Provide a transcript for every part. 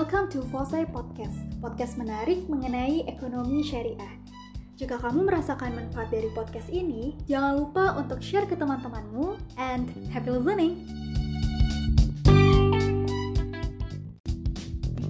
Welcome to Fosai Podcast, podcast menarik mengenai ekonomi syariah. Jika kamu merasakan manfaat dari podcast ini, jangan lupa untuk share ke teman-temanmu and happy listening!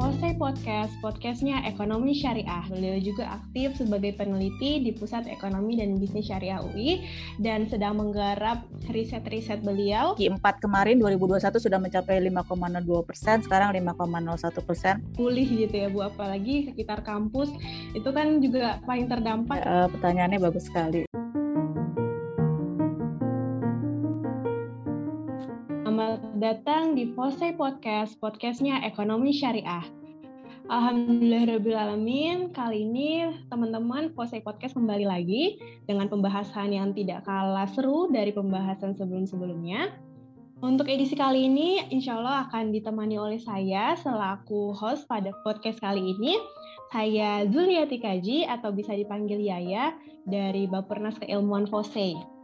Fosai Podcast, podcastnya Ekonomi Syariah. Beliau juga aktif sebagai peneliti di Pusat Ekonomi dan Bisnis Syariah UI dan sedang menggarap riset-riset beliau. Q4 kemarin 2021 sudah mencapai 5,02 persen, sekarang 5,01 persen. Pulih gitu ya Bu, apalagi sekitar kampus itu kan juga paling terdampak. Ya, pertanyaannya bagus sekali. Selamat datang di Fosai Podcast, podcastnya Ekonomi Syariah. Alhamdulillahirrahmanirrahim, kali ini teman-teman Fosai Podcast kembali lagi dengan pembahasan yang tidak kalah seru dari pembahasan sebelum-sebelumnya. Untuk edisi kali ini, insya Allah akan ditemani oleh saya selaku host pada podcast kali ini. Saya Zuliati Kaji atau bisa dipanggil Yaya dari Bapernas Keilmuan Fosai.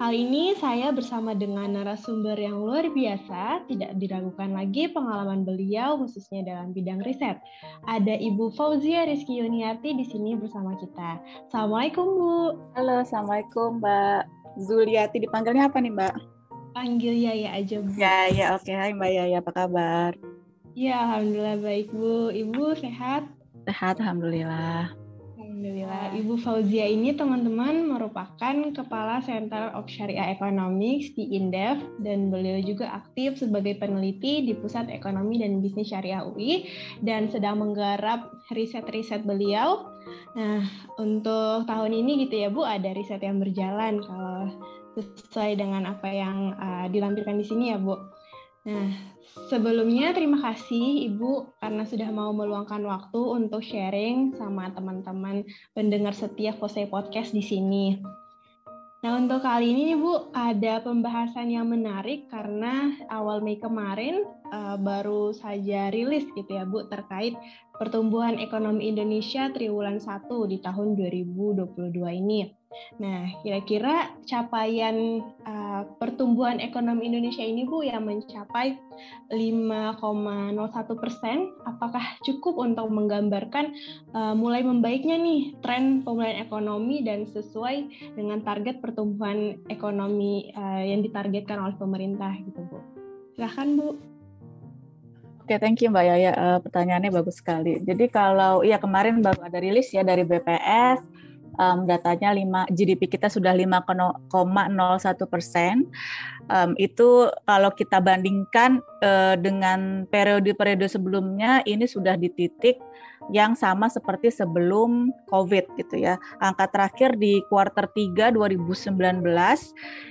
Kali ini saya bersama dengan narasumber yang luar biasa, tidak diragukan lagi pengalaman beliau khususnya dalam bidang riset. Ada Ibu Fauzia Rizky Yuniati di sini bersama kita. Assalamualaikum Bu. Halo, Assalamualaikum Mbak Zuliati. Dipanggilnya apa nih Mbak? Panggil Yaya aja Bu. Ya, ya oke. Hai Mbak Yaya, apa kabar? Ya, Alhamdulillah baik Bu. Ibu sehat? Sehat, Alhamdulillah. Alhamdulillah. Ibu Fauzia ini teman-teman merupakan Kepala Center of Syariah Economics di Indef dan beliau juga aktif sebagai peneliti di Pusat Ekonomi dan Bisnis Syariah UI dan sedang menggarap riset-riset beliau. Nah, untuk tahun ini gitu ya Bu, ada riset yang berjalan kalau sesuai dengan apa yang uh, dilampirkan di sini ya Bu. Nah, sebelumnya terima kasih Ibu karena sudah mau meluangkan waktu untuk sharing sama teman-teman pendengar setia Fose Podcast di sini. Nah, untuk kali ini Ibu ada pembahasan yang menarik karena awal Mei kemarin uh, baru saja rilis gitu ya Bu terkait pertumbuhan ekonomi Indonesia triwulan 1 di tahun 2022 ini. Nah, kira-kira capaian uh, pertumbuhan ekonomi Indonesia ini Bu yang mencapai 5,01 persen, apakah cukup untuk menggambarkan uh, mulai membaiknya nih tren pemulihan ekonomi dan sesuai dengan target pertumbuhan ekonomi uh, yang ditargetkan oleh pemerintah gitu Bu? Silahkan Bu. Oke, okay, thank you Mbak Yaya. Uh, pertanyaannya bagus sekali. Jadi kalau ya kemarin baru ada rilis ya dari BPS, um, datanya 5 GDP kita sudah 5,01 persen. Um, itu kalau kita bandingkan uh, dengan periode-periode sebelumnya, ini sudah di titik yang sama seperti sebelum COVID gitu ya. Angka terakhir di kuartal 3 2019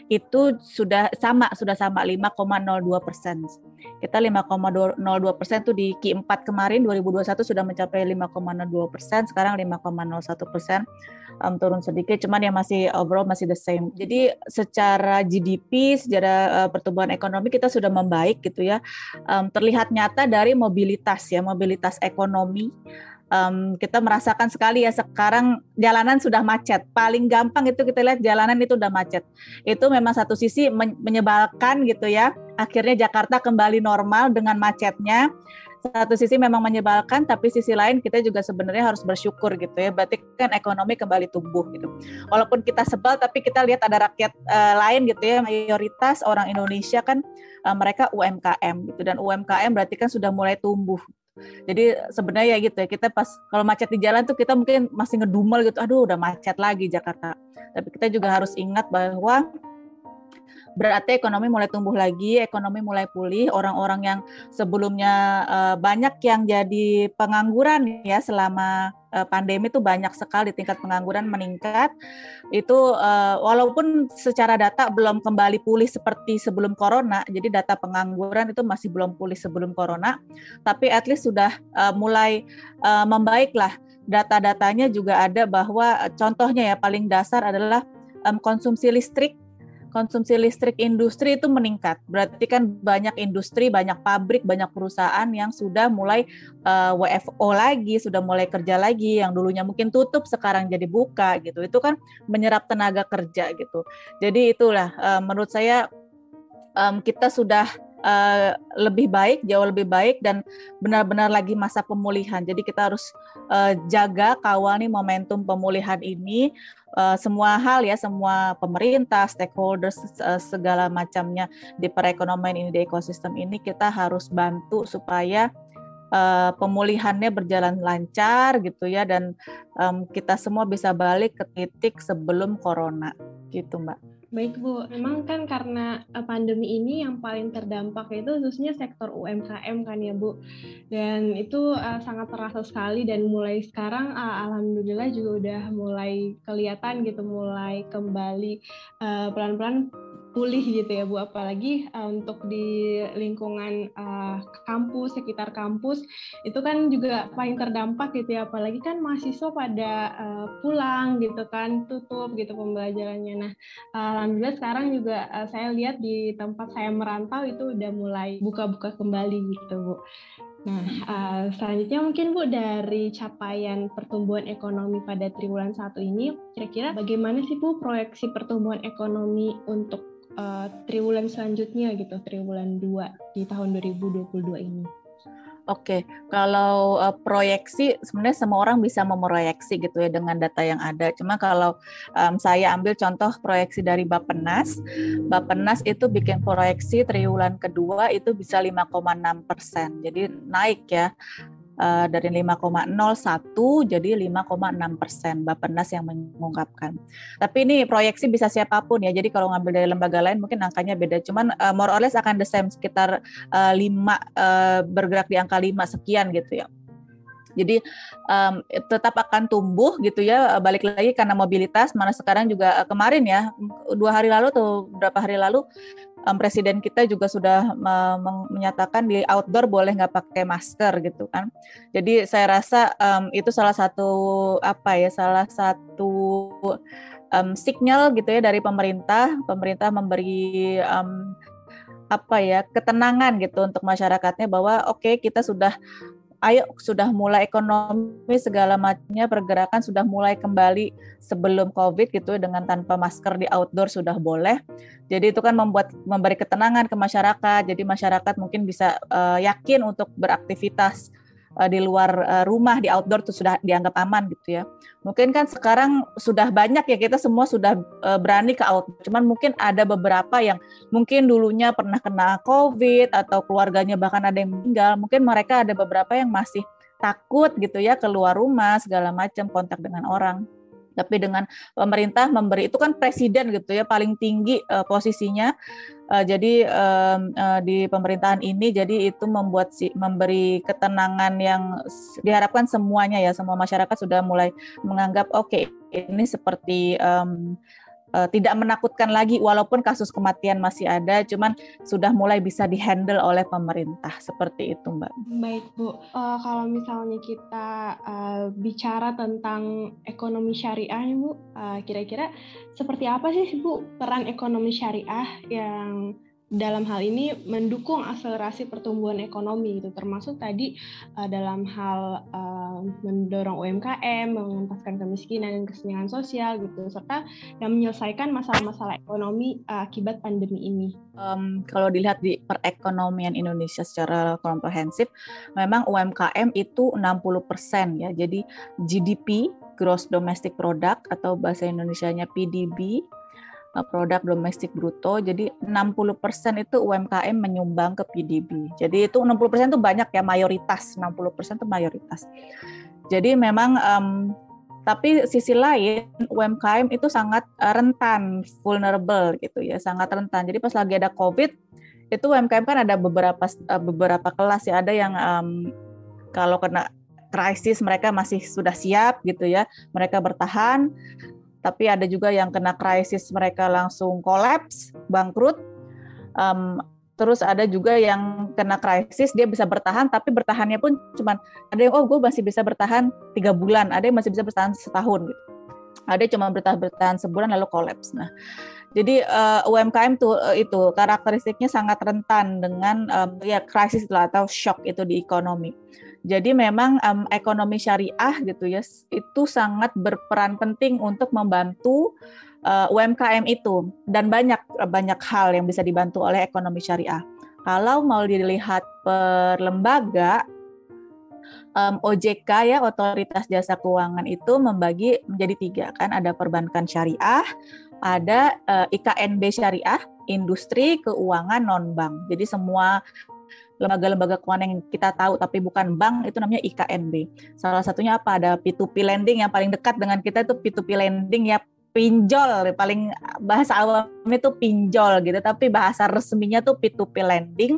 itu sudah sama, sudah sama 5,02 persen. Kita 5,02 persen itu di Q4 kemarin 2021 sudah mencapai 5,02 persen, sekarang 5,01 persen um, turun sedikit, cuman yang masih overall masih the same. Jadi secara GDP, secara uh, pertumbuhan ekonomi kita sudah membaik gitu ya. Um, terlihat nyata dari mobilitas ya, mobilitas ekonomi um, kita merasakan sekali ya sekarang jalanan sudah macet. Paling gampang itu kita lihat jalanan itu udah macet. Itu memang satu sisi menyebalkan gitu ya. Akhirnya Jakarta kembali normal dengan macetnya. Satu sisi memang menyebalkan, tapi sisi lain kita juga sebenarnya harus bersyukur gitu ya. Berarti kan ekonomi kembali tumbuh gitu. Walaupun kita sebal, tapi kita lihat ada rakyat uh, lain gitu ya. Mayoritas orang Indonesia kan uh, mereka UMKM gitu dan UMKM berarti kan sudah mulai tumbuh jadi sebenarnya ya gitu ya, kita pas kalau macet di jalan tuh kita mungkin masih ngedumel gitu, aduh udah macet lagi Jakarta. Tapi kita juga harus ingat bahwa berarti ekonomi mulai tumbuh lagi, ekonomi mulai pulih. Orang-orang yang sebelumnya uh, banyak yang jadi pengangguran ya selama uh, pandemi itu banyak sekali tingkat pengangguran meningkat. Itu uh, walaupun secara data belum kembali pulih seperti sebelum corona, jadi data pengangguran itu masih belum pulih sebelum corona, tapi at least sudah uh, mulai uh, membaik lah. Data-datanya juga ada bahwa contohnya ya paling dasar adalah um, konsumsi listrik konsumsi listrik industri itu meningkat. Berarti kan banyak industri, banyak pabrik, banyak perusahaan yang sudah mulai uh, eh, WFO lagi, sudah mulai kerja lagi, yang dulunya mungkin tutup sekarang jadi buka gitu. Itu kan menyerap tenaga kerja gitu. Jadi itulah uh, menurut saya um, kita sudah uh, lebih baik, jauh lebih baik dan benar-benar lagi masa pemulihan. Jadi kita harus uh, jaga kawal nih momentum pemulihan ini uh, semua hal ya, semua pemerintah, stakeholders uh, segala macamnya di perekonomian ini di ekosistem ini kita harus bantu supaya uh, pemulihannya berjalan lancar gitu ya dan um, kita semua bisa balik ke titik sebelum corona gitu mbak. Baik Bu, memang kan karena pandemi ini yang paling terdampak itu khususnya sektor UMKM kan ya Bu. Dan itu uh, sangat terasa sekali dan mulai sekarang uh, alhamdulillah juga udah mulai kelihatan gitu mulai kembali pelan-pelan uh, pulih gitu ya Bu. Apalagi uh, untuk di lingkungan uh, kampus sekitar kampus itu kan juga paling terdampak gitu ya. Apalagi kan mahasiswa pada uh, pulang gitu kan tutup gitu pembelajarannya. Nah alhamdulillah sekarang juga uh, saya lihat di tempat saya merantau itu udah mulai buka-buka kembali gitu Bu. Nah, uh, selanjutnya mungkin Bu dari capaian pertumbuhan ekonomi pada triwulan satu ini, kira-kira bagaimana sih Bu proyeksi pertumbuhan ekonomi untuk uh, triwulan selanjutnya gitu, triwulan 2 di tahun 2022 ini? Oke, kalau uh, proyeksi sebenarnya semua orang bisa memproyeksi gitu ya dengan data yang ada. Cuma kalau um, saya ambil contoh proyeksi dari Bappenas, Bappenas itu bikin proyeksi triwulan kedua itu bisa 5,6 persen, jadi naik ya uh, dari 5,01 jadi 5,6 persen Bapenas yang mengungkapkan. Tapi ini proyeksi bisa siapa pun ya. Jadi kalau ngambil dari lembaga lain mungkin angkanya beda. Cuman uh, more or less akan the same sekitar uh, 5 uh, bergerak di angka 5 sekian gitu ya. Jadi um, tetap akan tumbuh gitu ya balik lagi karena mobilitas mana sekarang juga kemarin ya dua hari lalu atau berapa hari lalu um, presiden kita juga sudah uh, menyatakan di outdoor boleh nggak pakai masker gitu kan. Jadi saya rasa um, itu salah satu apa ya salah satu um, signal gitu ya dari pemerintah. Pemerintah memberi um, apa ya ketenangan gitu untuk masyarakatnya bahwa oke okay, kita sudah ayo sudah mulai ekonomi segala macamnya pergerakan sudah mulai kembali sebelum Covid gitu dengan tanpa masker di outdoor sudah boleh. Jadi itu kan membuat memberi ketenangan ke masyarakat. Jadi masyarakat mungkin bisa uh, yakin untuk beraktivitas uh, di luar uh, rumah di outdoor itu sudah dianggap aman gitu ya. Mungkin kan sekarang sudah banyak ya kita semua sudah uh, berani ke outdoor. Cuman mungkin ada beberapa yang mungkin dulunya pernah kena COVID atau keluarganya bahkan ada yang meninggal. Mungkin mereka ada beberapa yang masih takut gitu ya keluar rumah segala macam kontak dengan orang tapi dengan pemerintah memberi itu kan presiden gitu ya paling tinggi uh, posisinya. Uh, jadi um, uh, di pemerintahan ini jadi itu membuat si memberi ketenangan yang diharapkan semuanya ya semua masyarakat sudah mulai menganggap oke okay, ini seperti um, uh, tidak menakutkan lagi walaupun kasus kematian masih ada cuman sudah mulai bisa dihandle oleh pemerintah seperti itu Mbak. Baik Bu, uh, kalau misalnya kita uh, bicara tentang ekonomi syariah Bu, uh, kira-kira seperti apa sih Bu peran ekonomi syariah yang dalam hal ini mendukung akselerasi pertumbuhan ekonomi itu termasuk tadi uh, dalam hal uh, mendorong UMKM, mengentaskan kemiskinan dan kesenjangan sosial gitu serta yang menyelesaikan masalah-masalah ekonomi uh, akibat pandemi ini. Um, kalau dilihat di perekonomian Indonesia secara komprehensif memang UMKM itu 60% ya. Jadi GDP gross domestic product atau bahasa Indonesianya PDB produk domestik bruto. Jadi 60% itu UMKM menyumbang ke PDB. Jadi itu 60% itu banyak ya mayoritas, 60% itu mayoritas. Jadi memang um, tapi sisi lain UMKM itu sangat eh, rentan, vulnerable gitu ya, sangat rentan. Jadi pas lagi ada Covid itu UMKM kan ada beberapa eh, beberapa kelas ya, ada yang um, kalau kena krisis mereka masih sudah siap gitu ya, mereka bertahan tapi ada juga yang kena krisis mereka langsung kolaps, bangkrut. Um, terus ada juga yang kena krisis dia bisa bertahan tapi bertahannya pun cuman ada yang oh gue masih bisa bertahan tiga bulan, ada yang masih bisa bertahan setahun gitu. Ada cuma bertahan bertahan sebulan lalu kolaps. Nah, jadi uh, UMKM tuh uh, itu karakteristiknya sangat rentan dengan um, ya krisis atau shock itu di ekonomi. Jadi memang um, ekonomi syariah gitu ya itu sangat berperan penting untuk membantu uh, UMKM itu dan banyak banyak hal yang bisa dibantu oleh ekonomi syariah. Kalau mau dilihat per lembaga, um, OJK ya Otoritas Jasa Keuangan itu membagi menjadi tiga kan ada perbankan syariah, ada uh, IKNB syariah, industri keuangan non bank. Jadi semua lembaga-lembaga keuangan yang kita tahu tapi bukan bank itu namanya IKNB. Salah satunya apa? Ada P2P lending yang paling dekat dengan kita itu P2P lending ya pinjol paling bahasa awamnya itu pinjol gitu tapi bahasa resminya tuh P2P lending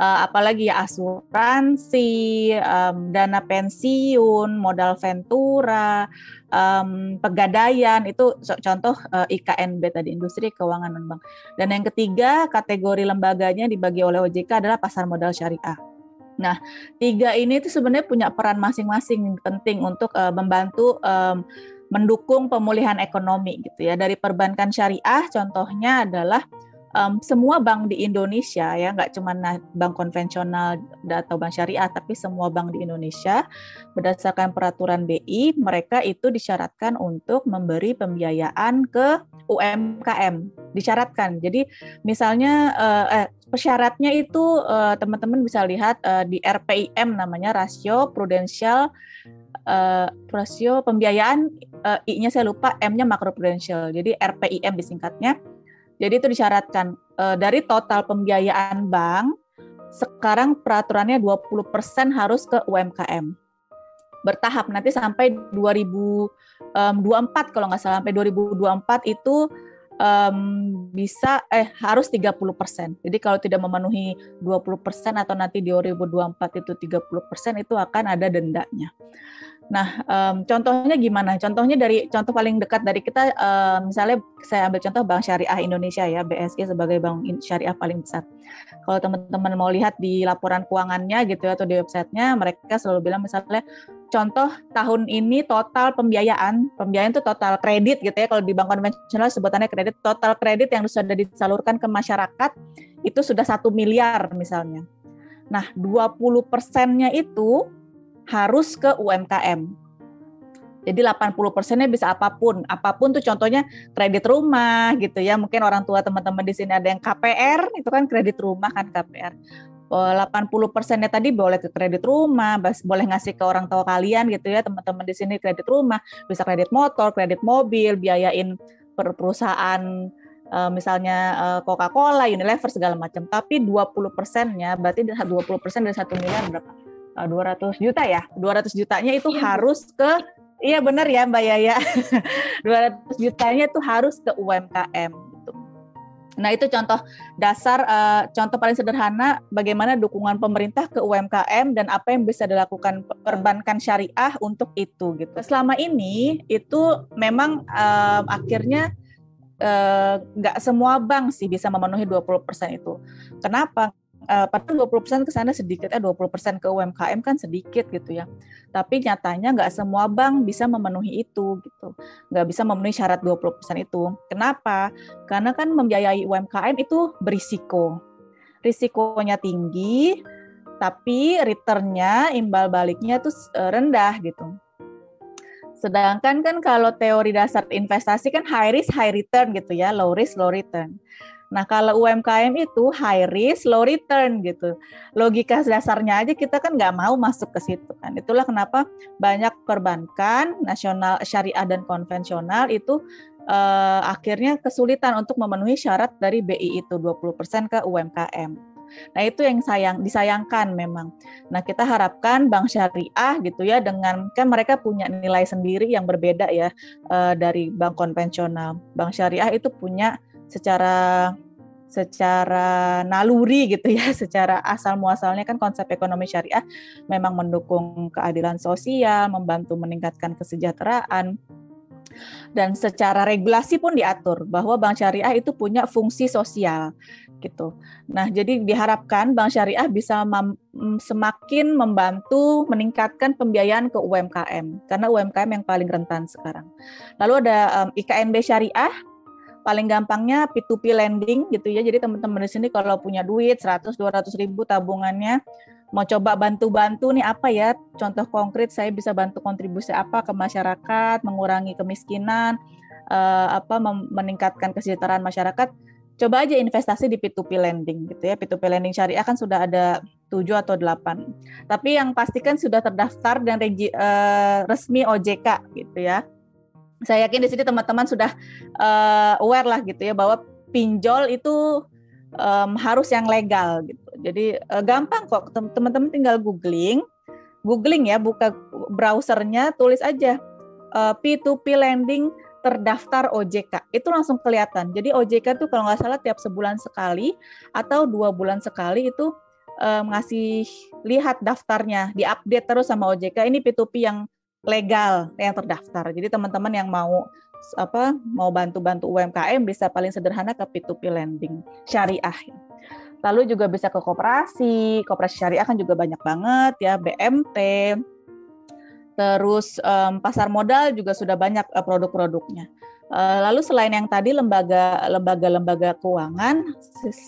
uh, apalagi ya asuransi, um, dana pensiun, modal ventura, um, pegadaian itu contoh uh, eh, IKNB tadi industri keuangan non bank. Dan yang ketiga kategori lembaganya dibagi oleh OJK adalah pasar modal syariah. Nah, tiga ini itu sebenarnya punya peran masing-masing penting untuk uh, membantu um, mendukung pemulihan ekonomi gitu ya. Dari perbankan syariah contohnya adalah um, semua bank di Indonesia ya nggak cuma bank konvensional atau bank syariah tapi semua bank di Indonesia berdasarkan peraturan BI mereka itu disyaratkan untuk memberi pembiayaan ke UMKM disyaratkan. Jadi misalnya uh, eh, persyaratnya itu uh, teman-teman bisa lihat uh, di RPIM namanya rasio prudensial uh, rasio pembiayaan uh, I-nya saya lupa M-nya makroprudensial. Jadi RPIM disingkatnya jadi itu disyaratkan uh, dari total pembiayaan bank sekarang peraturannya 20% harus ke UMKM. Bertahap nanti sampai 2024 kalau nggak salah sampai 2024 itu um, bisa eh harus 30%. Jadi kalau tidak memenuhi 20% atau nanti di 2024 itu 30% itu akan ada dendanya. Nah, um, contohnya gimana? Contohnya dari contoh paling dekat dari kita, um, misalnya saya ambil contoh Bank Syariah Indonesia ya, BSI sebagai bank syariah paling besar. Kalau teman-teman mau lihat di laporan keuangannya gitu ya, atau di websitenya, mereka selalu bilang misalnya contoh tahun ini total pembiayaan, pembiayaan itu total kredit gitu ya, kalau di bank konvensional sebutannya kredit, total kredit yang sudah disalurkan ke masyarakat itu sudah satu miliar misalnya. Nah, 20 persennya itu harus ke UMKM. Jadi 80 persennya bisa apa pun, apa pun tuh contohnya kredit rumah gitu ya. Mungkin orang tua teman-teman di sini ada yang KPR, itu kan kredit rumah kan KPR. 80 persennya tadi boleh ke kredit rumah, boleh ngasih ke orang tua kalian gitu ya teman-teman di sini kredit rumah, bisa kredit motor, kredit mobil, biayain perusahaan eh, misalnya eh, Coca-Cola, Unilever segala macam. Tapi 20 persennya berarti 20 persen dari satu miliar berapa? 200 eh, juta ya. 200 jutanya itu iya. harus ke Iya benar ya Mbak Yaya. 200 jutanya itu harus ke UMKM gitu. Nah, itu contoh dasar uh, contoh paling sederhana bagaimana dukungan pemerintah ke UMKM dan apa yang bisa dilakukan perbankan syariah untuk itu gitu. Selama ini itu memang uh, akhirnya nggak uh, semua bank sih bisa memenuhi 20% itu. Kenapa? Uh, padahal 20% ke sana sedikit, eh 20% ke UMKM kan sedikit gitu ya. Tapi nyatanya nggak semua bank bisa memenuhi itu gitu. Nggak bisa memenuhi syarat 20% itu. Kenapa? Karena kan membiayai UMKM itu berisiko. Risikonya tinggi, tapi returnnya, imbal baliknya itu eh, rendah gitu. Sedangkan kan kalau teori dasar investasi kan high risk high return gitu ya, low risk low return. Nah, kalau UMKM itu high risk, low return gitu. Logika dasarnya aja kita kan nggak mau masuk ke situ kan. Itulah kenapa banyak perbankan nasional syariah dan konvensional itu eh, akhirnya kesulitan untuk memenuhi syarat dari BI itu 20% ke UMKM. Nah, itu yang sayang disayangkan memang. Nah, kita harapkan bank syariah gitu ya dengan kan mereka punya nilai sendiri yang berbeda ya eh, dari bank konvensional. Bank syariah itu punya secara secara naluri gitu ya, secara asal muasalnya kan konsep ekonomi syariah memang mendukung keadilan sosial, membantu meningkatkan kesejahteraan, dan secara regulasi pun diatur bahwa bank syariah itu punya fungsi sosial gitu. Nah, jadi diharapkan bank syariah bisa semakin membantu meningkatkan pembiayaan ke UMKM karena UMKM yang paling rentan sekarang. Lalu ada um, IKNB syariah paling gampangnya P2P lending gitu ya. Jadi teman-teman di sini kalau punya duit 100 200 ribu tabungannya mau coba bantu-bantu nih apa ya contoh konkret saya bisa bantu kontribusi apa ke masyarakat, mengurangi kemiskinan, uh, apa meningkatkan kesejahteraan masyarakat. coba aja investasi di P2P lending gitu ya. P2P lending syariah kan sudah ada 7 atau 8. Tapi yang pastikan sudah terdaftar dan regi, uh, resmi OJK gitu ya. Saya yakin di sini teman-teman sudah uh, aware lah gitu ya bahwa pinjol itu um, harus yang legal gitu. Jadi uh, gampang kok teman-teman tinggal googling, googling ya, buka browsernya, tulis aja uh, P2P lending terdaftar OJK itu langsung kelihatan. Jadi OJK tuh kalau nggak salah tiap sebulan sekali atau dua bulan sekali itu um, ngasih lihat daftarnya, diupdate terus sama OJK. Ini P2P yang legal yang terdaftar. Jadi teman-teman yang mau apa mau bantu-bantu UMKM bisa paling sederhana ke P2P lending syariah. Lalu juga bisa ke koperasi, koperasi syariah kan juga banyak banget ya, BMT, Terus um, pasar modal juga sudah banyak uh, produk-produknya. Uh, lalu selain yang tadi lembaga lembaga-lembaga keuangan,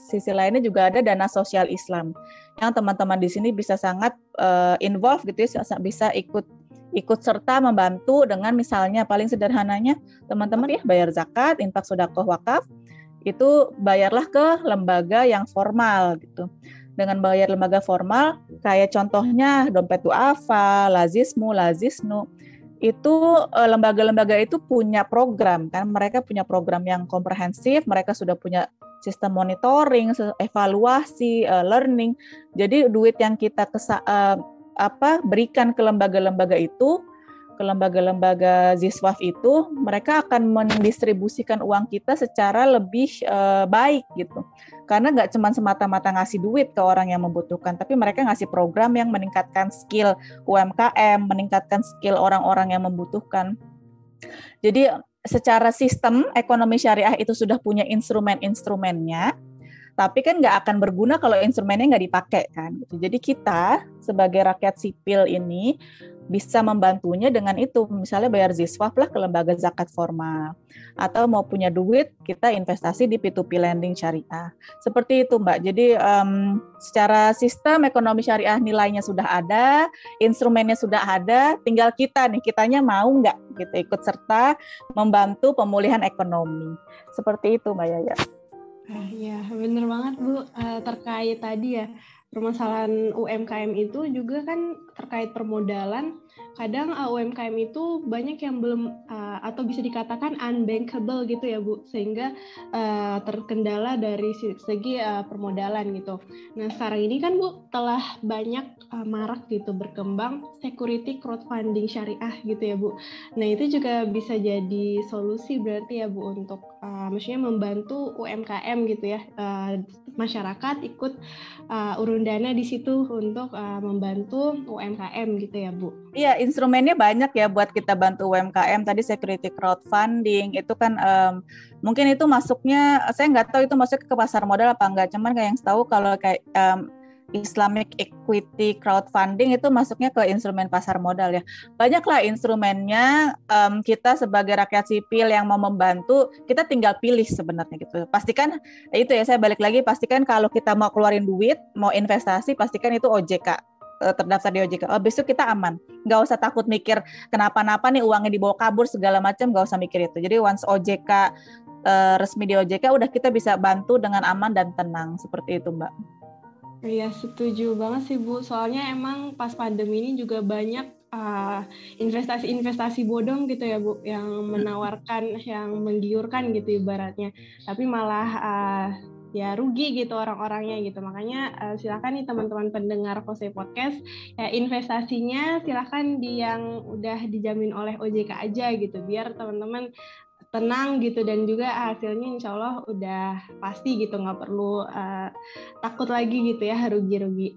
sisi lainnya juga ada dana sosial Islam yang teman-teman di sini bisa sangat uh, involve gitu ya, bisa ikut ikut serta membantu dengan misalnya paling sederhananya teman-teman ya bayar zakat, infak sodakoh wakaf itu bayarlah ke lembaga yang formal gitu. Dengan bayar lembaga formal kayak contohnya dompet duafa, lazismu, lazisnu itu eh, lembaga-lembaga itu punya program kan mereka punya program yang komprehensif mereka sudah punya sistem monitoring evaluasi uh, learning. Jadi duit yang kita uh, apa berikan ke lembaga-lembaga itu ke lembaga-lembaga Ziswaf itu, mereka akan mendistribusikan uang kita secara lebih uh, baik gitu. Karena nggak cuma semata-mata ngasih duit ke orang yang membutuhkan, tapi mereka ngasih program yang meningkatkan skill UMKM, meningkatkan skill orang-orang yang membutuhkan. Jadi secara sistem ekonomi syariah itu sudah punya instrumen-instrumennya, tapi kan nggak akan berguna kalau instrumennya nggak dipakai kan. Gitu. Jadi kita sebagai rakyat sipil ini bisa membantunya dengan itu misalnya bayar ziswaf lah ke lembaga zakat formal atau mau punya duit kita investasi di P2P lending syariah seperti itu mbak jadi um, secara sistem ekonomi syariah nilainya sudah ada instrumennya sudah ada tinggal kita nih kitanya mau nggak gitu ikut serta membantu pemulihan ekonomi seperti itu mbak Yaya. Iya, bener banget Bu. Uh, terkait tadi ya, permasalahan UMKM itu juga kan terkait permodalan kadang uh, UMKM itu banyak yang belum uh, atau bisa dikatakan unbankable gitu ya Bu sehingga uh, terkendala dari segi uh, permodalan gitu. Nah sekarang ini kan Bu telah banyak uh, marak gitu berkembang security crowdfunding syariah gitu ya Bu. Nah itu juga bisa jadi solusi berarti ya Bu untuk uh, maksudnya membantu UMKM gitu ya uh, masyarakat ikut uh, urun dana di situ untuk uh, membantu UMKM gitu ya Bu. Iya, instrumennya banyak ya buat kita bantu UMKM. Tadi security crowdfunding itu kan um, mungkin itu masuknya saya nggak tahu itu masuk ke pasar modal apa enggak. Cuman kayak yang tahu kalau kayak um, Islamic Equity Crowdfunding itu masuknya ke instrumen pasar modal ya. Banyaklah instrumennya um, kita sebagai rakyat sipil yang mau membantu, kita tinggal pilih sebenarnya gitu. Pastikan itu ya saya balik lagi pastikan kalau kita mau keluarin duit, mau investasi pastikan itu OJK eh, terdaftar di OJK. Oh, besok kita aman. Nggak usah takut mikir kenapa-napa nih uangnya dibawa kabur segala macam, nggak usah mikir itu. Jadi once OJK uh, eh, resmi di OJK, udah kita bisa bantu dengan aman dan tenang seperti itu, Mbak. Iya, setuju banget sih Bu. Soalnya emang pas pandemi ini juga banyak uh, investasi-investasi bodong gitu ya Bu, yang menawarkan, yang menggiurkan gitu ibaratnya. Tapi malah uh, ya rugi gitu orang-orangnya gitu. Makanya uh, silakan nih teman-teman pendengar Kose Podcast, ya investasinya silakan di yang udah dijamin oleh OJK aja gitu, biar teman-teman tenang gitu dan juga hasilnya insya Allah udah pasti gitu nggak perlu uh, takut lagi gitu ya rugi-rugi.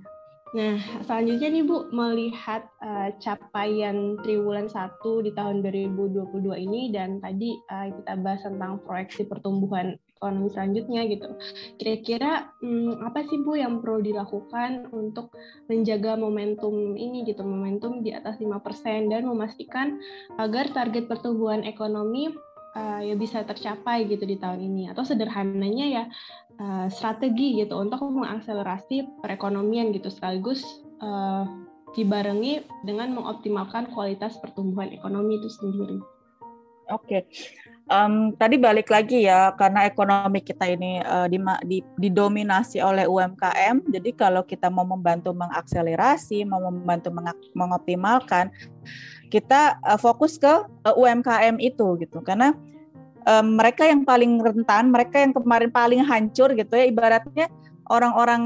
Nah selanjutnya nih Bu melihat uh, capaian triwulan 1 di tahun 2022 ini dan tadi uh, kita bahas tentang proyeksi pertumbuhan ekonomi selanjutnya gitu. Kira-kira hmm, apa sih Bu yang perlu dilakukan untuk menjaga momentum ini gitu, momentum di atas 5% dan memastikan agar target pertumbuhan ekonomi ya bisa tercapai gitu di tahun ini atau sederhananya ya uh, strategi gitu untuk mengakselerasi perekonomian gitu sekaligus uh, dibarengi dengan mengoptimalkan kualitas pertumbuhan ekonomi itu sendiri. Oke. Okay. Um, tadi balik lagi ya karena ekonomi kita ini uh, di, di, didominasi oleh UMKM. Jadi kalau kita mau membantu mengakselerasi, mau membantu mengoptimalkan, kita uh, fokus ke uh, UMKM itu gitu. Karena um, mereka yang paling rentan, mereka yang kemarin paling hancur gitu ya. Ibaratnya orang-orang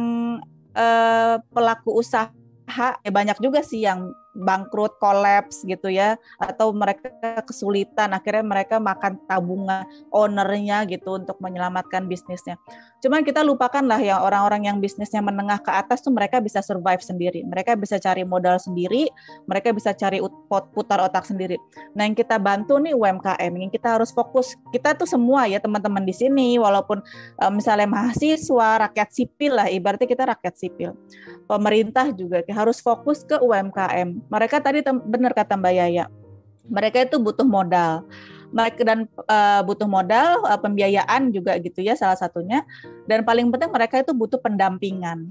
uh, pelaku usaha ya banyak juga sih yang bangkrut, kolaps gitu ya, atau mereka kesulitan, akhirnya mereka makan tabungan ownernya gitu untuk menyelamatkan bisnisnya. Cuman kita lupakan lah ya orang-orang yang bisnisnya menengah ke atas tuh mereka bisa survive sendiri, mereka bisa cari modal sendiri, mereka bisa cari putar otak sendiri. Nah yang kita bantu nih UMKM, yang kita harus fokus, kita tuh semua ya teman-teman di sini, walaupun uh, misalnya mahasiswa, rakyat sipil lah, ibaratnya kita rakyat sipil, pemerintah juga harus fokus ke UMKM mereka tadi benar kata Mbak Yaya, mereka itu butuh modal. Mereka dan uh, butuh modal, uh, pembiayaan juga gitu ya salah satunya. Dan paling penting mereka itu butuh pendampingan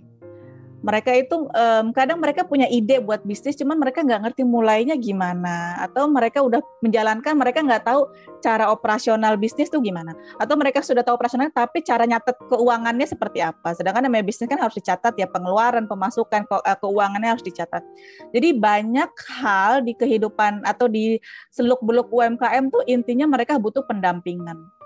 mereka itu um, kadang mereka punya ide buat bisnis cuman mereka nggak ngerti mulainya gimana atau mereka udah menjalankan mereka nggak tahu cara operasional bisnis tuh gimana atau mereka sudah tahu operasional tapi cara nyatet keuangannya seperti apa. Sedangkan namanya bisnis kan harus dicatat ya pengeluaran pemasukan ke, uh, keuangannya harus dicatat. Jadi banyak hal di kehidupan atau di seluk beluk UMKM tuh intinya mereka butuh pendampingan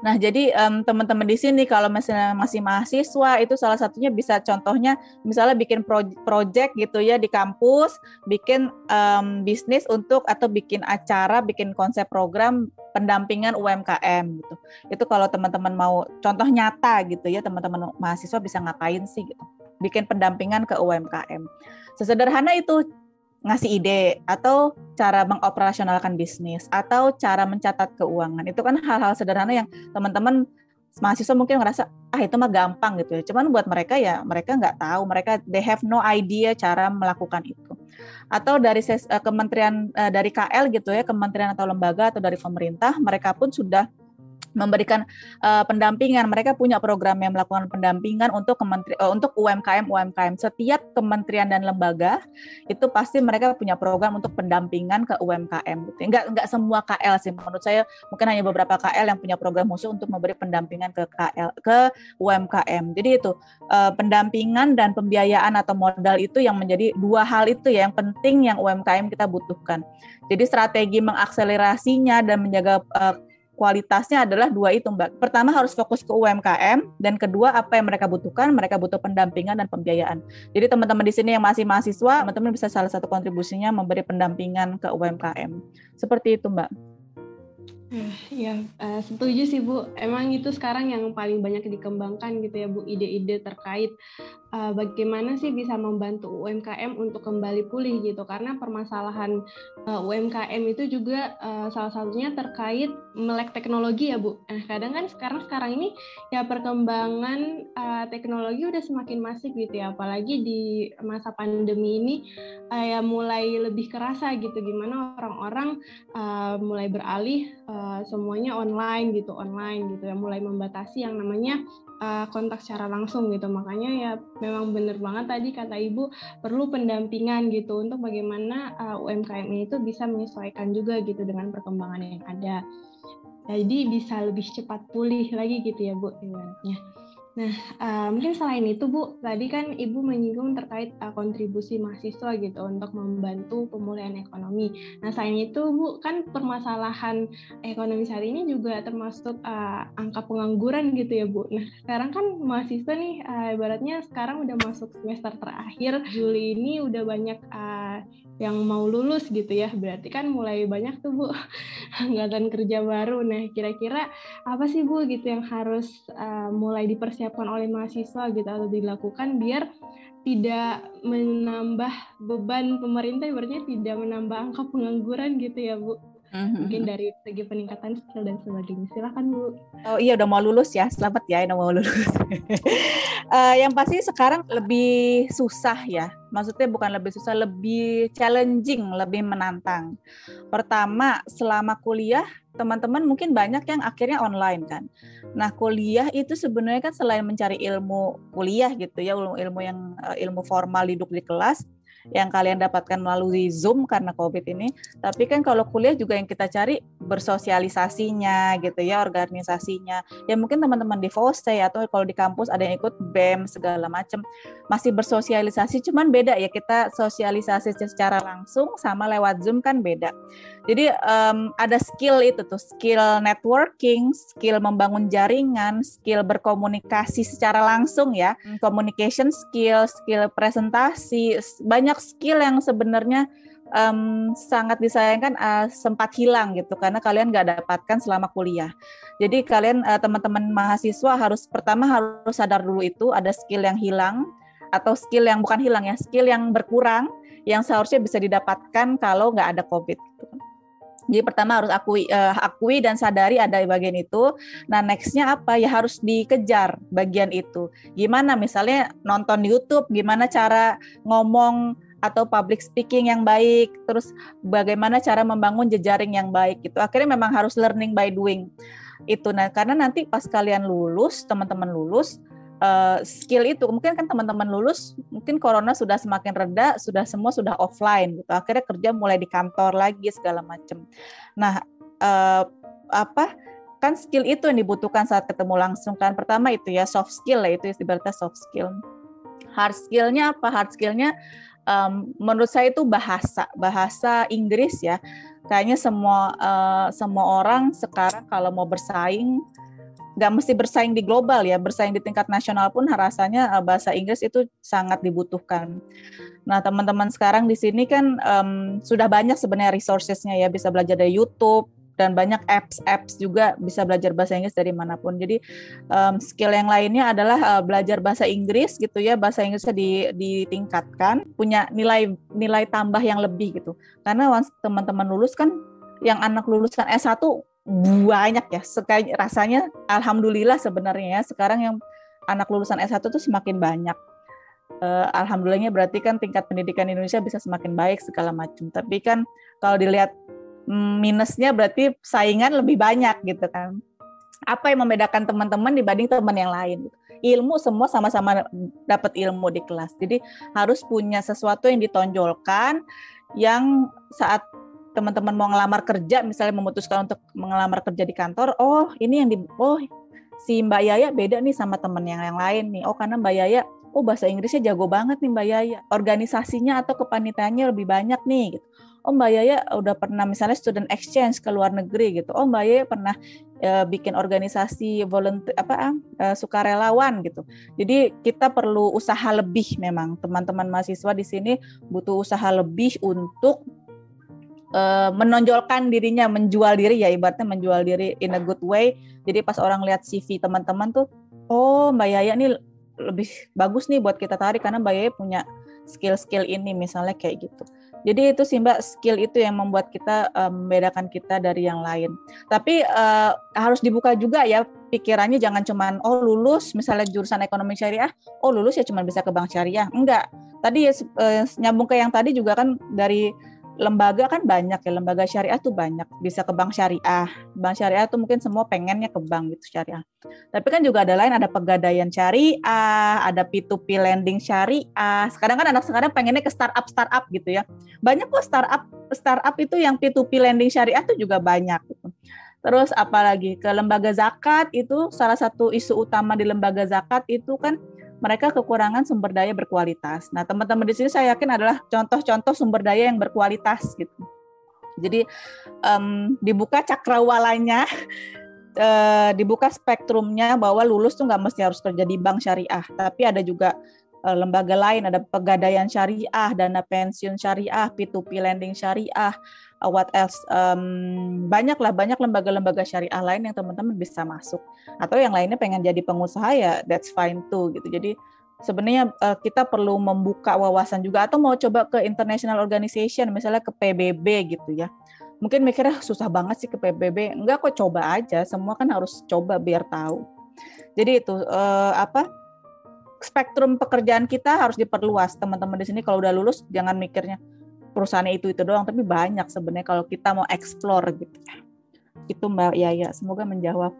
Nah, jadi um, teman-teman di sini kalau misalnya masih mahasiswa itu salah satunya bisa contohnya misalnya bikin pro project gitu ya di kampus, bikin um, bisnis untuk atau bikin acara, bikin konsep program pendampingan UMKM gitu. Itu kalau teman-teman mau contoh nyata gitu ya, teman-teman mahasiswa bisa ngapain sih gitu. Bikin pendampingan ke UMKM. Sesederhana itu ngasih ide atau cara mengoperasionalkan bisnis atau cara mencatat keuangan. Itu kan hal-hal sederhana yang teman-teman mahasiswa mungkin ngerasa ah itu mah gampang gitu ya. Cuman buat mereka ya mereka nggak tahu. Mereka they have no idea cara melakukan itu. Atau dari ses, uh, kementerian uh, dari KL gitu ya kementerian atau lembaga atau dari pemerintah mereka pun sudah memberikan uh, pendampingan. Mereka punya program yang melakukan pendampingan untuk kementeri uh, untuk UMKM UMKM. Setiap kementerian dan lembaga itu pasti mereka punya program untuk pendampingan ke UMKM gitu. Enggak enggak semua KL sih menurut saya mungkin hanya beberapa KL yang punya program khusus untuk memberi pendampingan ke KL ke UMKM. Jadi itu uh, pendampingan dan pembiayaan atau modal itu yang menjadi dua hal itu ya yang penting yang UMKM kita butuhkan. Jadi strategi mengakselerasinya dan menjaga uh, kualitasnya adalah dua itu Mbak. Pertama harus fokus ke UMKM dan kedua apa yang mereka butuhkan, mereka butuh pendampingan dan pembiayaan. Jadi teman-teman di sini yang masih mahasiswa, teman-teman bisa salah satu kontribusinya memberi pendampingan ke UMKM. Seperti itu Mbak. Ya, setuju sih Bu. Emang itu sekarang yang paling banyak dikembangkan gitu ya Bu, ide-ide terkait uh, bagaimana sih bisa membantu UMKM untuk kembali pulih gitu. Karena permasalahan uh, UMKM itu juga uh, salah satunya terkait melek teknologi ya Bu. Nah, kadang kan sekarang sekarang ini ya perkembangan uh, teknologi udah semakin masif gitu ya, apalagi di masa pandemi ini uh, ya mulai lebih kerasa gitu gimana orang-orang uh, mulai beralih uh, Eh, semuanya online gitu online gitu ya mulai membatasi yang namanya uh, kontak secara langsung gitu. Makanya ya memang benar banget tadi kata ibu perlu pendampingan gitu untuk bagaimana uh, UMKM itu bisa menyesuaikan juga gitu dengan perkembangan yang ada. Jadi bisa lebih cepat pulih lagi gitu ya bu ibaratnya Nah, uh, mungkin selain itu Bu, tadi kan Ibu menyinggung terkait uh, kontribusi mahasiswa gitu untuk membantu pemulihan ekonomi. Nah, selain itu Bu, kan permasalahan ekonomi saat ini juga termasuk uh, angka pengangguran gitu ya Bu. Nah, sekarang kan mahasiswa nih uh, ibaratnya sekarang udah masuk semester terakhir, Juli ini udah banyak yang mau lulus gitu ya. Berarti kan mulai banyak tuh bu angkatan kerja baru. Nah kira-kira apa sih bu gitu yang harus uh, mulai dipersiapkan oleh mahasiswa gitu atau dilakukan biar tidak menambah beban pemerintah? Berarti tidak menambah angka pengangguran gitu ya bu Mm-hmm. Mungkin dari segi peningkatan skill dan sebagainya. Silakan Bu. Oh iya udah mau lulus ya. Selamat ya udah mau lulus. uh, yang pasti sekarang lebih susah ya. Maksudnya bukan lebih susah, lebih challenging, lebih menantang. Pertama, selama kuliah teman-teman mungkin banyak yang akhirnya online kan. Nah, kuliah itu sebenarnya kan selain mencari ilmu kuliah gitu ya, ilmu ilmu yang uh, ilmu formal duduk di kelas, yang kalian dapatkan melalui Zoom karena COVID ini. Tapi kan kalau kuliah juga yang kita cari bersosialisasinya gitu ya organisasinya. Ya mungkin teman-teman di FOSE atau kalau di kampus ada yang ikut BEM segala macam masih bersosialisasi cuman beda ya. Kita sosialisasi secara langsung sama lewat Zoom kan beda jadi um, ada skill itu tuh skill networking skill membangun jaringan skill berkomunikasi secara langsung ya communication skill skill presentasi banyak skill yang sebenarnya um, sangat disayangkan uh, sempat hilang gitu karena kalian nggak dapatkan selama kuliah. Jadi kalian uh, teman-teman mahasiswa harus pertama harus sadar dulu itu ada skill yang hilang atau skill yang bukan hilang ya skill yang berkurang yang seharusnya bisa didapatkan kalau nggak ada COVID. Gitu. Jadi pertama harus akui, uh, akui dan sadari ada bagian itu. Nah nextnya apa ya harus dikejar bagian itu. Gimana misalnya nonton YouTube, gimana cara ngomong atau public speaking yang baik, terus bagaimana cara membangun jejaring yang baik gitu. Akhirnya memang harus learning by doing itu. Nah, karena nanti pas kalian lulus, teman-teman lulus, uh, skill itu mungkin kan teman-teman lulus, mungkin corona sudah semakin reda, sudah semua sudah offline gitu. Akhirnya kerja mulai di kantor lagi segala macam. Nah, uh, apa? Kan skill itu yang dibutuhkan saat ketemu langsung kan. Pertama itu ya soft skill lah itu ibaratnya soft skill. Hard skillnya apa? Hard skillnya um, menurut saya itu bahasa bahasa Inggris ya kayaknya semua uh, semua orang sekarang kalau mau bersaing nggak mesti bersaing di global ya bersaing di tingkat nasional pun rasanya uh, bahasa Inggris itu sangat dibutuhkan. Nah teman-teman sekarang di sini kan um, sudah banyak sebenarnya resourcesnya ya bisa belajar dari YouTube dan banyak apps-apps juga bisa belajar bahasa Inggris dari mana pun. Jadi um, skill yang lainnya adalah uh, belajar bahasa Inggris gitu ya, bahasa Inggrisnya di, ditingkatkan, punya nilai nilai tambah yang lebih gitu. Karena teman-teman lulus kan yang anak lulusan S1 banyak ya. Sekali rasanya alhamdulillah sebenarnya ya sekarang yang anak lulusan S1 tuh semakin banyak. Uh, alhamdulillahnya berarti kan tingkat pendidikan Indonesia bisa semakin baik segala macam. Tapi kan kalau dilihat minusnya berarti saingan lebih banyak gitu kan. Apa yang membedakan teman-teman dibanding teman yang lain? Ilmu semua sama-sama dapat ilmu di kelas. Jadi harus punya sesuatu yang ditonjolkan yang saat teman-teman mau ngelamar kerja misalnya memutuskan untuk mengelamar kerja di kantor, oh ini yang di oh si Mbak Yaya beda nih sama teman yang yang lain nih. Oh karena Mbak Yaya oh bahasa Inggrisnya jago banget nih Mbak Yaya. Organisasinya atau kepanitiaannya lebih banyak nih gitu oh Mbak Yaya udah pernah misalnya student exchange ke luar negeri gitu. Oh Mbak Yaya pernah uh, bikin organisasi volunteer apa uh, sukarelawan gitu. Jadi kita perlu usaha lebih memang teman-teman mahasiswa di sini butuh usaha lebih untuk uh, menonjolkan dirinya, menjual diri ya ibaratnya menjual diri in a good way. Jadi pas orang lihat CV teman-teman tuh, oh Mbak Yaya ini lebih bagus nih buat kita tarik karena Mbak Yaya punya skill-skill ini misalnya kayak gitu. Jadi itu sih Mbak skill itu yang membuat kita um, membedakan kita dari yang lain. Tapi uh, harus dibuka juga ya pikirannya jangan cuman oh lulus misalnya jurusan ekonomi syariah, oh lulus ya cuma bisa ke bank syariah. Enggak. Tadi uh, nyambung ke yang tadi juga kan dari lembaga kan banyak ya lembaga syariah tuh banyak. Bisa ke bank syariah. Bank syariah tuh mungkin semua pengennya ke bank gitu syariah. Tapi kan juga ada lain ada pegadaian syariah ada P2P lending syariah. Sekarang kan anak sekarang pengennya ke startup startup gitu ya. Banyak kok startup startup itu yang P2P lending syariah tuh juga banyak gitu. terus apalagi ke lembaga zakat itu salah satu isu utama di lembaga zakat itu kan mereka kekurangan sumber daya berkualitas. Nah, teman-teman di sini saya yakin adalah contoh-contoh sumber daya yang berkualitas gitu. Jadi um, dibuka cakrawalanya, uh, dibuka spektrumnya bahwa lulus tuh nggak mesti harus kerja di bank syariah, tapi ada juga uh, lembaga lain, ada pegadaian syariah, dana pensiun syariah, P2P lending syariah, uh, what else um, banyak lah banyak lembaga-lembaga syariah lain yang teman-teman bisa masuk. Atau yang lainnya pengen jadi pengusaha ya that's fine too gitu. Jadi sebenarnya uh, kita perlu membuka wawasan juga atau mau coba ke international organization misalnya ke PBB gitu ya. Mungkin mikirnya susah banget sih ke PBB enggak kok coba aja. Semua kan harus coba biar tahu. Jadi itu uh, apa spektrum pekerjaan kita harus diperluas. Teman-teman di sini kalau udah lulus jangan mikirnya perusahaannya itu itu doang tapi banyak sebenarnya kalau kita mau explore gitu. Itu Mbak Yaya semoga menjawab.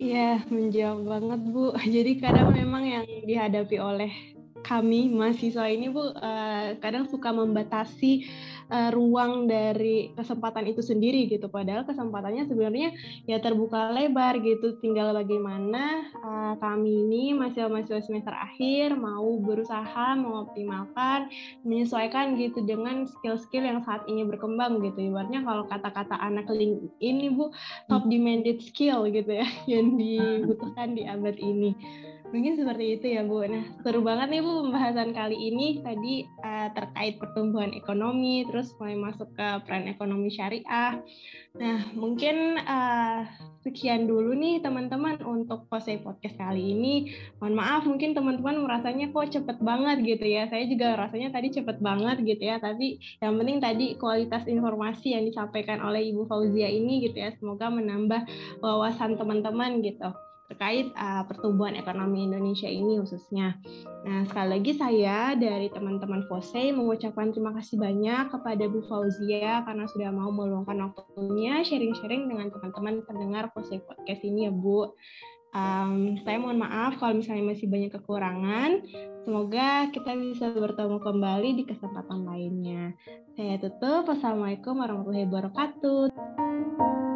Iya menjawab banget Bu. Jadi kadang memang yang dihadapi oleh kami mahasiswa ini Bu uh, kadang suka membatasi uh, ruang dari kesempatan itu sendiri gitu. Padahal kesempatannya sebenarnya ya terbuka lebar gitu. Tinggal bagaimana uh, kami ini mahasiswa-mahasiswa semester akhir mau berusaha mengoptimalkan, menyesuaikan gitu dengan skill-skill yang saat ini berkembang gitu. Ibaratnya kalau kata-kata anak LinkedIn ini Bu top demanded skill gitu ya yang dibutuhkan di abad ini. Mungkin seperti itu ya Bu. Nah seru banget nih Bu pembahasan kali ini tadi uh, terkait pertumbuhan ekonomi, terus mulai masuk ke peran ekonomi syariah. Nah mungkin uh, sekian dulu nih teman-teman untuk Posei Podcast kali ini. Mohon maaf mungkin teman-teman merasanya kok cepet banget gitu ya. Saya juga rasanya tadi cepet banget gitu ya. Tapi yang penting tadi kualitas informasi yang disampaikan oleh Ibu Fauzia ini gitu ya. Semoga menambah wawasan teman-teman gitu terkait uh, pertumbuhan ekonomi Indonesia ini khususnya. Nah, sekali lagi saya dari teman-teman FOSE mengucapkan terima kasih banyak kepada Bu Fauzia karena sudah mau meluangkan waktunya sharing-sharing dengan teman-teman pendengar FOSE Podcast ini ya Bu. Um, saya mohon maaf kalau misalnya masih banyak kekurangan. Semoga kita bisa bertemu kembali di kesempatan lainnya. Saya tutup. Wassalamualaikum warahmatullahi wabarakatuh.